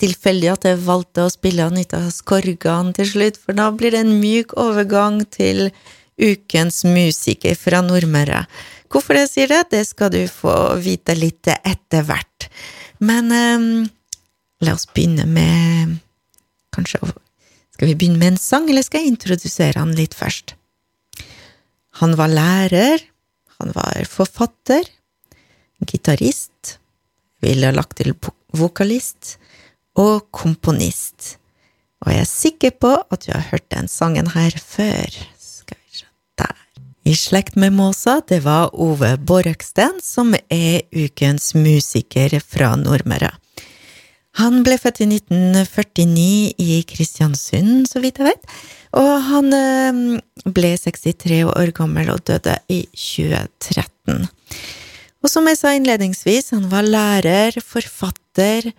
tilfeldig at jeg valgte å spille Anita Skorgan til slutt, for da blir det en myk overgang til ukens musiker fra Nordmøre. Hvorfor jeg sier det, det skal du få vite litt etter hvert. Men eh, la oss begynne med Kanskje Skal vi begynne med en sang, eller skal jeg introdusere han litt først? Han var lærer, han var forfatter, gitarist, ville lagt til vokalist og komponist. Og jeg er sikker på at du har hørt den sangen her før. Skal vi se der. I slekt med Måsa, det var Ove Borreksten som er ukens musiker fra Nordmøre. Han ble født i 1949 i Kristiansund, så vidt jeg vet, og han eh, ble 63 år gammel og døde i 2013. Og som jeg sa innledningsvis, han var lærer, forfatter,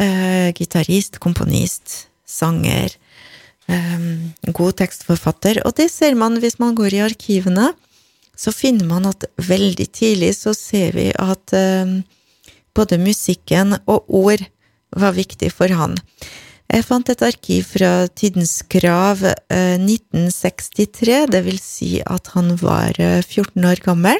eh, gitarist, komponist, sanger, Um, god tekstforfatter, og det ser man hvis man går i arkivene. Så finner man at veldig tidlig så ser vi at eh, både musikken og ord var viktig for han. Jeg fant et arkiv fra Tidens Krav 1963, det vil si at han var 14 år gammel,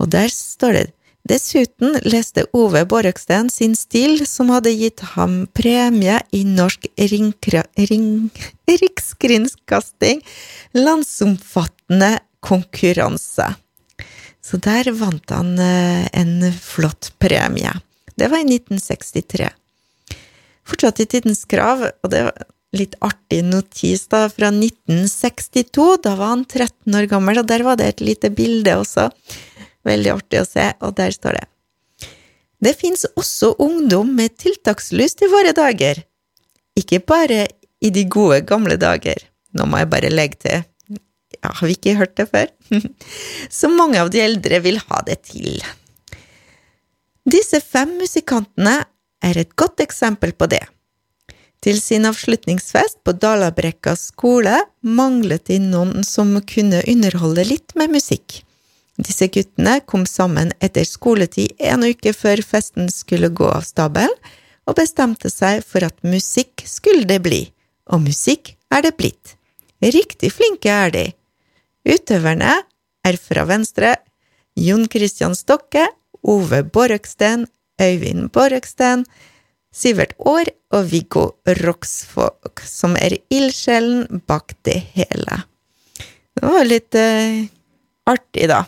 og der står det Dessuten leste Ove Borøksten sin stil, som hadde gitt ham premie i Norsk ringkra, ring, Rikskringkasting landsomfattende konkurranse. Så der vant han en flott premie. Det var i 1963. Fortsatt i Tidens Krav, og det var litt artig notis da, fra 1962. Da var han 13 år gammel, og der var det et lite bilde også. Veldig artig å se, og der står det. Det fins også ungdom med tiltakslyst i våre dager. Ikke bare i de gode, gamle dager. Nå må jeg bare legge til, ja, har vi ikke hørt det før? Så mange av de eldre vil ha det til. Disse fem musikantene er et godt eksempel på det. Til sin avslutningsfest på Dalabrekka skole manglet de noen som kunne underholde litt med musikk. Disse guttene kom sammen etter skoletid en uke før festen skulle gå av stabelen, og bestemte seg for at musikk skulle det bli, og musikk er det blitt. Riktig flinke er de. Utøverne er fra venstre Jon Christian Stokke, Ove Borøksten, Øyvind Borøksten, Sivert Aar og Viggo Roksvåg, som er ildsjelen bak det hele. Det var litt uh, artig, da.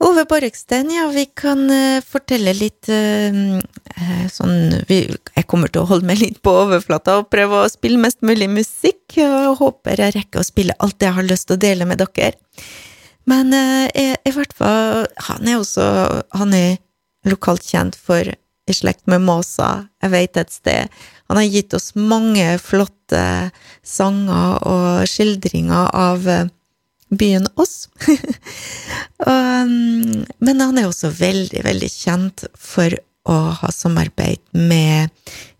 Ove Borreksten, ja, vi kan uh, fortelle litt uh, sånn vi, Jeg kommer til å holde meg litt på overflata og prøve å spille mest mulig musikk, og håper jeg rekker å spille alt jeg har lyst til å dele med dere. Men uh, jeg, i hvert fall Han er også Han er lokalt kjent for i slekt med Måsa, jeg vet et sted. Han har gitt oss mange flotte sanger og skildringer av byen Ås. um, men han er også veldig, veldig kjent for å ha samarbeid med,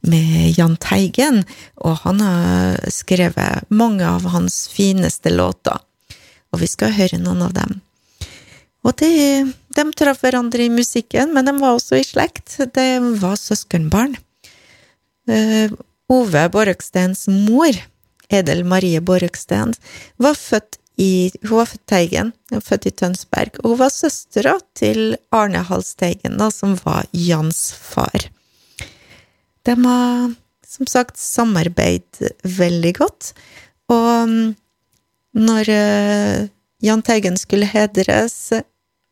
med Jahn Teigen, og han har skrevet mange av hans fineste låter, og vi skal høre noen av dem. Og de, de traff hverandre i musikken, men de var også i slekt. De var søskenbarn. Uh, Ove Borøksteins mor, Edel Marie Borøksten, var født i, hun var født Teigen, født i Tønsberg, og hun var søstera til Arne Halsteigen, da, som var Jans far. De har som sagt samarbeidet veldig godt, og mm, når uh, Jahn Teigen skulle hedres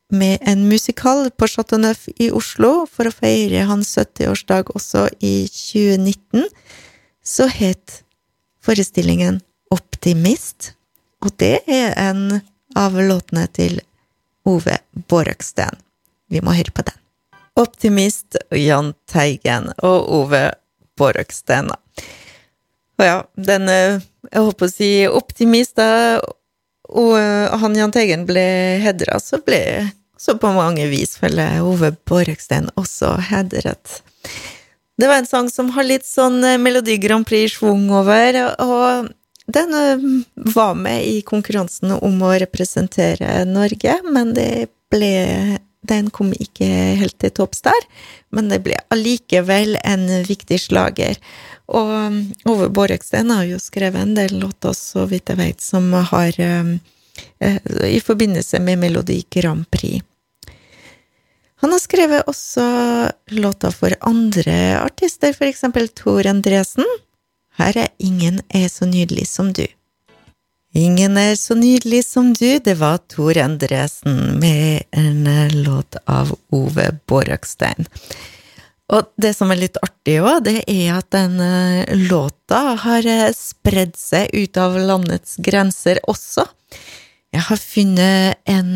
med en musikal på Chateau Neuf i Oslo for å feire hans 70-årsdag også i 2019, så het forestillingen Optimist, og det er en av låtene til Ove Borøksten. Vi må høre på den. Optimist Jahn Teigen og Ove Borøksten. Og ja, den Jeg håper å si optimist, da. Og han Jahn Teigen ble hedra, så ble så på mange vis vel Ove Borøksten også hedret. Det var en sang som har litt sånn Melodi Grand Prix-schwung over, og den eh, var med i konkurransen om å representere Norge, men det ble den kom ikke helt til topps der, men det ble allikevel en viktig slager. Og um, Ove Borreksten har jo skrevet en del låter, så vidt jeg vet, som har um, eh, i forbindelse med Melodi Grand Prix. Han har skrevet også låter for andre artister, for eksempel Tor Endresen. Her er Ingen er så nydelig som du. Ingen er så nydelig som du, det var Tor Endresen med en eh, låt av Ove Borøkstein. Og det som er litt artig òg, det er at den eh, låta har eh, spredd seg ut av landets grenser også. Jeg har funnet en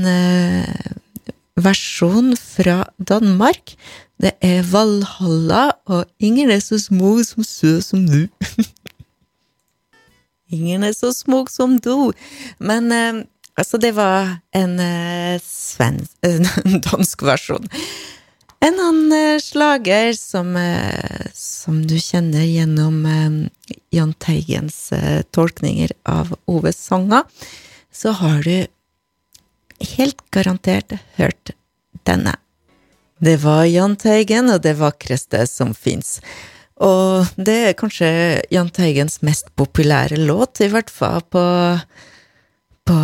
versjon fra Danmark. Det er Valhalla, og ingen er så smug som sø som du. ingen er så smug som du. Men eh, altså, det var en eh, svensk, en dansk versjon. En annen eh, slager som, eh, som, du kjenner gjennom eh, Jahn Teigens eh, tolkninger av Oves sanger, så har du helt garantert hørt denne. Det var Jahn Teigen og det vakreste som fins. Og det er kanskje Jahn Teigens mest populære låt, i hvert fall på, på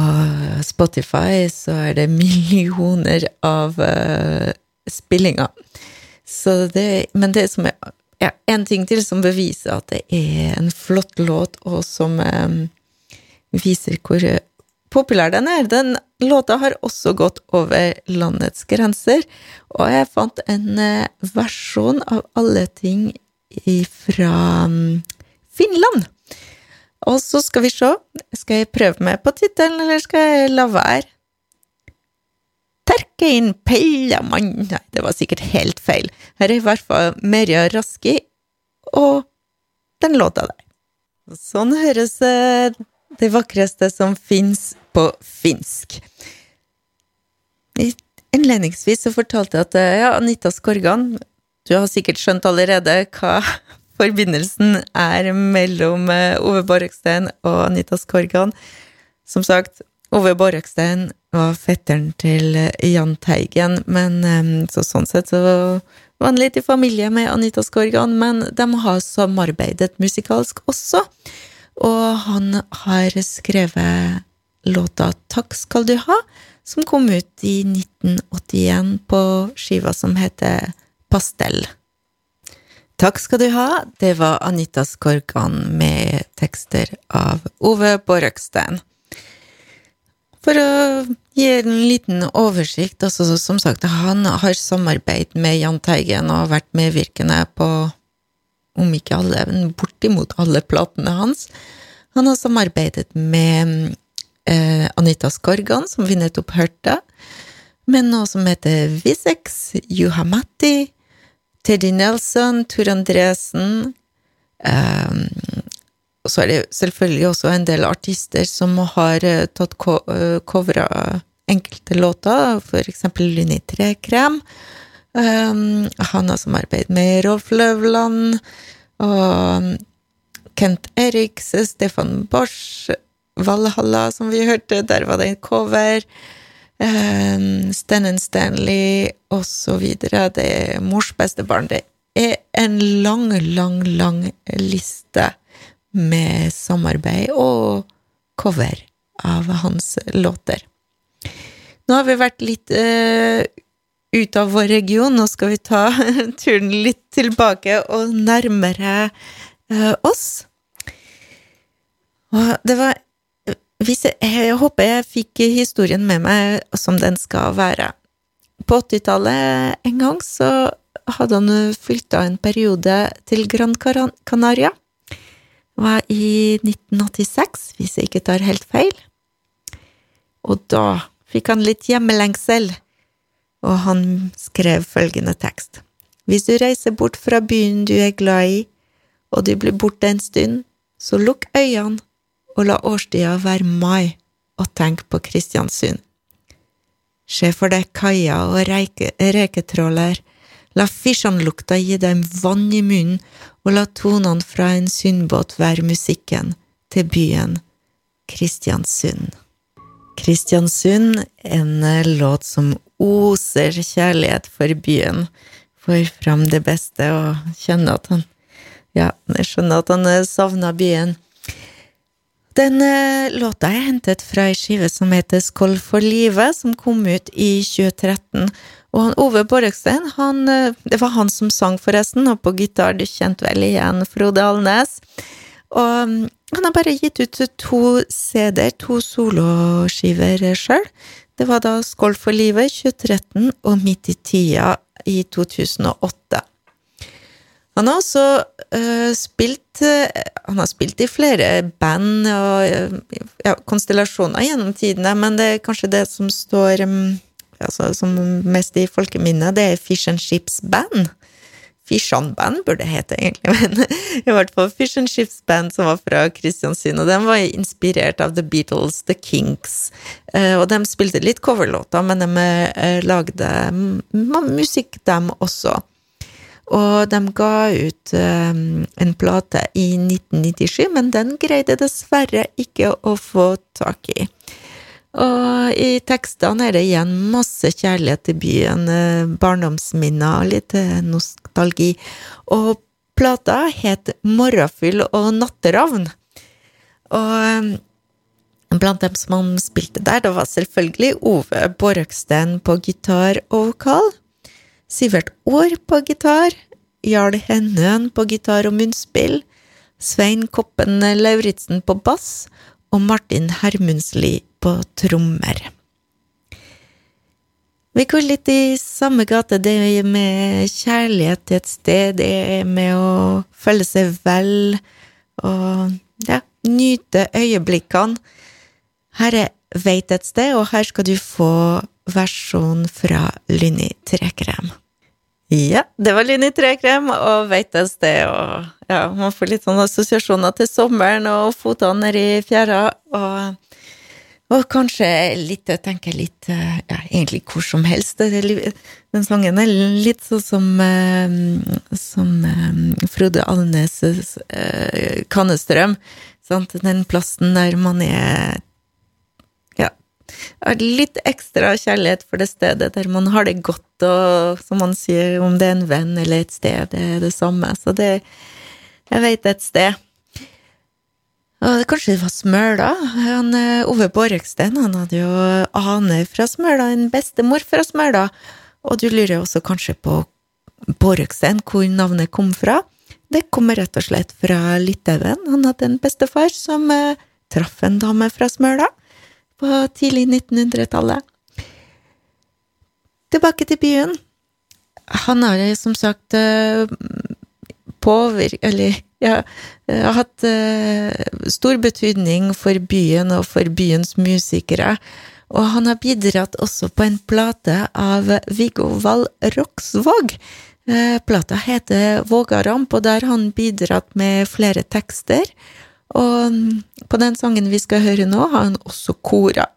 Spotify så er det millioner av uh, spillinger. Så det, men det som er ja, en ting til som beviser at det er en flott låt, og som um, viser hvor populær den er. Den låta har også gått over landets grenser, og jeg fant en eh, versjon av alle ting fra mm, Finland. Og så skal vi se, skal jeg prøve meg på tittelen, eller skal jeg la være? Terkein Pellamann Nei, det var sikkert helt feil. Her er i hvert fall Merja Raski og den låta der. Sånn høres eh, det vakreste som fins på finsk. Innledningsvis så fortalte jeg at eh, ja, Anita Skorgan Du har sikkert skjønt allerede hva forbindelsen er mellom eh, Ove Borrekstein og Anita Skorgan. Som sagt, Ove Borrekstein var fetteren til eh, Jahn Teigen, men så sånn sett så var han litt i familie med Anita Skorgan, men de har samarbeidet musikalsk også. Og han har skrevet låta Takk skal du ha, som kom ut i 1981 på skiva som heter Pastell. Takk skal du ha, det var Anita Skorgan med tekster av Ove Borøkstein. For å gi en liten oversikt, altså som sagt, han har samarbeid med Jahn Teigen og vært medvirkende på om ikke alle, men bortimot alle platene hans. Han har samarbeidet med eh, Anita Skorgan, som vi nettopp hørte, med noe som heter Visex, Juhamati, Teddy Nelson, Tor Andresen eh, Og så er det selvfølgelig også en del artister som har uh, tatt co uh, covra enkelte låter, for eksempel Linni Trekrem. Um, han har samarbeidet med Rolf Løvland, og Kent Eriks, Stefan Bosch, Valhalla, som vi hørte, der var det en cover. Um, Stan Stanley, og så videre. Det er Mors beste barn. Det er en lang, lang, lang liste med samarbeid og cover av hans låter. Nå har vi vært litt uh, ut av vår region, nå skal vi ta turen litt tilbake og nærmere uh, oss. Og det var jeg, håper jeg fikk historien med meg som den skal være. På 80-tallet en gang så hadde han flytta en periode til Gran Canaria. Det var i 1986, hvis jeg ikke tar helt feil. Og da fikk han litt hjemmelengsel, og han skrev følgende tekst. Hvis du reiser bort fra byen du er glad i, og du blir borte en stund, så lukk øynene og la årstida være mai, og tenk på Kristiansund. Se for deg kaia og reike, reketråler, la fisjanlukta gi deg vann i munnen, og la tonene fra en sundbåt være musikken til byen Kristiansund. Kristiansund, en låt som oser kjærlighet for byen. Får fram det beste og kjenner at han Ja, jeg skjønner at han savner byen. Den låta er hentet fra ei skive som heter Skål for livet, som kom ut i 2013. Og han Ove Borrekstein, han, det var han som sang, forresten, og på gitar, du kjente vel igjen Frode Alnes. Og mm, han har bare gitt ut to CD-er, to soloskiver sjøl. Det var da Skål for livet 2013 og Midt i tida i 2008. Han har også uh, spilt uh, Han har spilt i flere band og uh, ja, konstellasjoner gjennom tidene, men det er kanskje det som står um, altså, som mest i folkeminnet, det er Fish and Ships Band. Fish On Band burde det hete, egentlig, men i hvert fall Fish and Ships Band, som var fra Kristiansund, og den var inspirert av The Beatles, The Kinks, eh, og de spilte litt coverlåter, men de eh, lagde musikk, dem også. Og de ga ut um, en plate i 1997, men den greide dessverre ikke å få tak i. Og i tekstene er det igjen masse kjærlighet til byen, eh, barndomsminner, litt eh, nostalgi. Og plata het Morrafyll og natteravn. Og eh, blant dem som han spilte der, det var selvfølgelig Ove Borøksten på gitar og vokal. Sivert Aar på gitar. Jarl Hennøen på gitar og munnspill. Svein Koppen Lauritzen på bass. Og Martin Hermundsli på trommer. Vi går litt i samme gate, det med kjærlighet til et sted, det med å føle seg vel og ja, nyte øyeblikkene. Her er Veit et sted, og her skal du få versjon fra Lynni Trekrem. Ja, det var Lynni Trekrem og Veit et sted, og ja, man får litt sånne assosiasjoner til sommeren og fotene nedi fjæra, og og kanskje litt, jeg tenker litt ja, egentlig hvor som helst. Den sangen er litt sånn som, eh, som eh, Frode Alnes' eh, Kannestrøm. Den plassen der man er litt ekstra kjærlighet for det stedet, der man har det godt, og som man sier, om det er en venn eller et sted, det er det samme. Så det Jeg veit et sted. Og kanskje det var Smøla? Han, eh, Ove Borreksten han hadde jo aner fra Smøla, en bestemor fra Smøla. Og du lurer også kanskje på Borreksten, hvor navnet kom fra? Det kommer rett og slett fra Litauen. Han hadde en bestefar som eh, traff en dame fra Smøla på tidlig 1900-tallet. Tilbake til byen. Han har som sagt eh, påvirket Eller ja, har hatt uh, stor betydning for byen og for byens musikere. Og han har bidratt også på en plate av Viggo Wall Roksvåg. Plata heter Vågaramp, og der har han bidratt med flere tekster. Og på den sangen vi skal høre nå, har han også kora.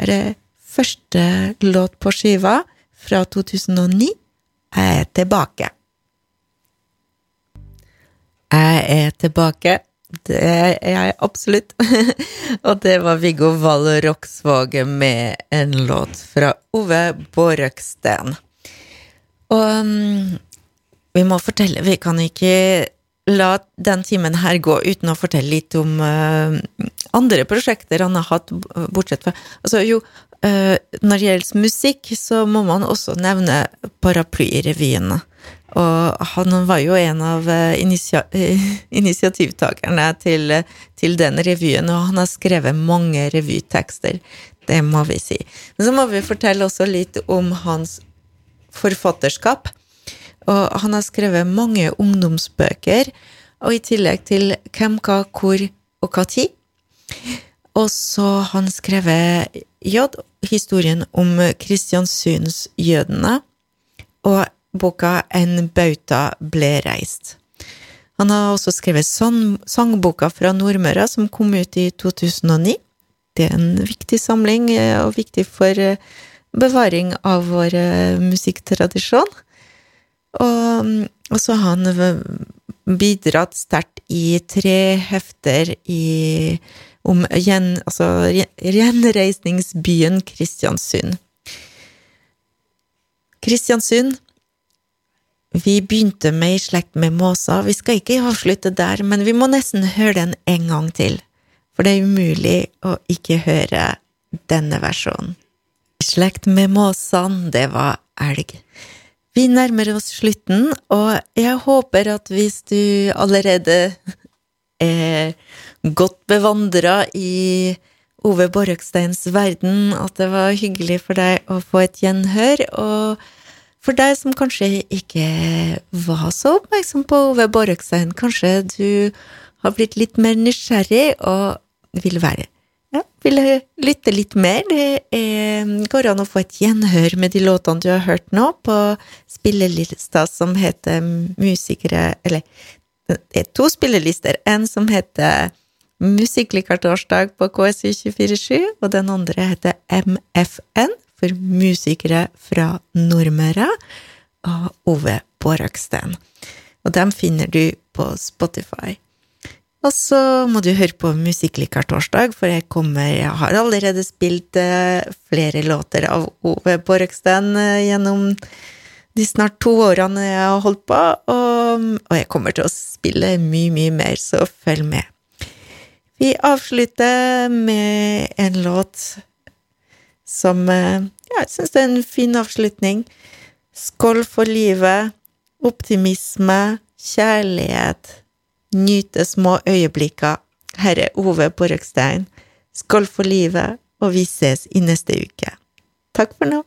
Det er første låt på skiva fra 2009. Jeg er tilbake. Jeg er tilbake. Det er jeg absolutt. og det var Viggo Wall Roksvåg med en låt fra Ove Borøksten. Og um, vi må fortelle Vi kan ikke la den timen her gå uten å fortelle litt om uh, andre prosjekter han har hatt, bortsett fra Altså, jo, uh, når det gjelder musikk, så må man også nevne Paraplyrevyene. Og han var jo en av eh, initia initiativtakerne til, til, den revyen, og han har skrevet mange revytekster. Det må vi si. Men så må vi fortelle også litt om hans forfatterskap. Og han har skrevet mange ungdomsbøker, og i tillegg til Hvem, hva, hvor og hva tid. Og så har han skrevet J, historien om Kristiansundsjødene. Og boka En bauta ble reist. Han har også skrevet sangboka fra Nordmøre, som kom ut i 2009. Det er en viktig samling, eh, og viktig for eh, bevaring av vår eh, musikktradisjon. Og, og så har han bidratt sterkt i tre hefter i, om gjen, altså, gjenreisningsbyen Kristiansund. Kristiansund. Vi begynte med I slekt med måsa. Vi skal ikke avslutte der, men vi må nesten høre den en gang til, for det er umulig å ikke høre denne versjonen. I slekt med måsan, det var elg. Vi nærmer oss slutten, og jeg håper at hvis du allerede er godt bevandra i Ove Borreksteins verden, at det var hyggelig for deg å få et gjenhør. Og for deg som kanskje ikke var så oppmerksom på Ove Borrekstein, kanskje du har blitt litt mer nysgjerrig og vil være ja, vil lytte litt mer. Det går an å få et gjenhør med de låtene du har hørt nå, på spillelista som heter Musikere Eller det er to spillelister. En som heter Musikklikar-torsdag på KSU247, og den andre heter MFN, for musikere fra Nordmøre, av Ove Båraksten. Og dem finner du på Spotify. Og så må du høre på Musikklikar-torsdag, for jeg kommer Jeg har allerede spilt eh, flere låter av Ove Båraksten eh, gjennom de snart to årene jeg har holdt på, og, og jeg kommer til å spille mye, mye mer, så følg med. Vi avslutter med en låt som ja, jeg syns er en fin avslutning. Skål for livet, optimisme, kjærlighet, nyte små øyeblikker. Her er Ove Borøkstein, Skål for livet, og vi ses i neste uke. Takk for nå.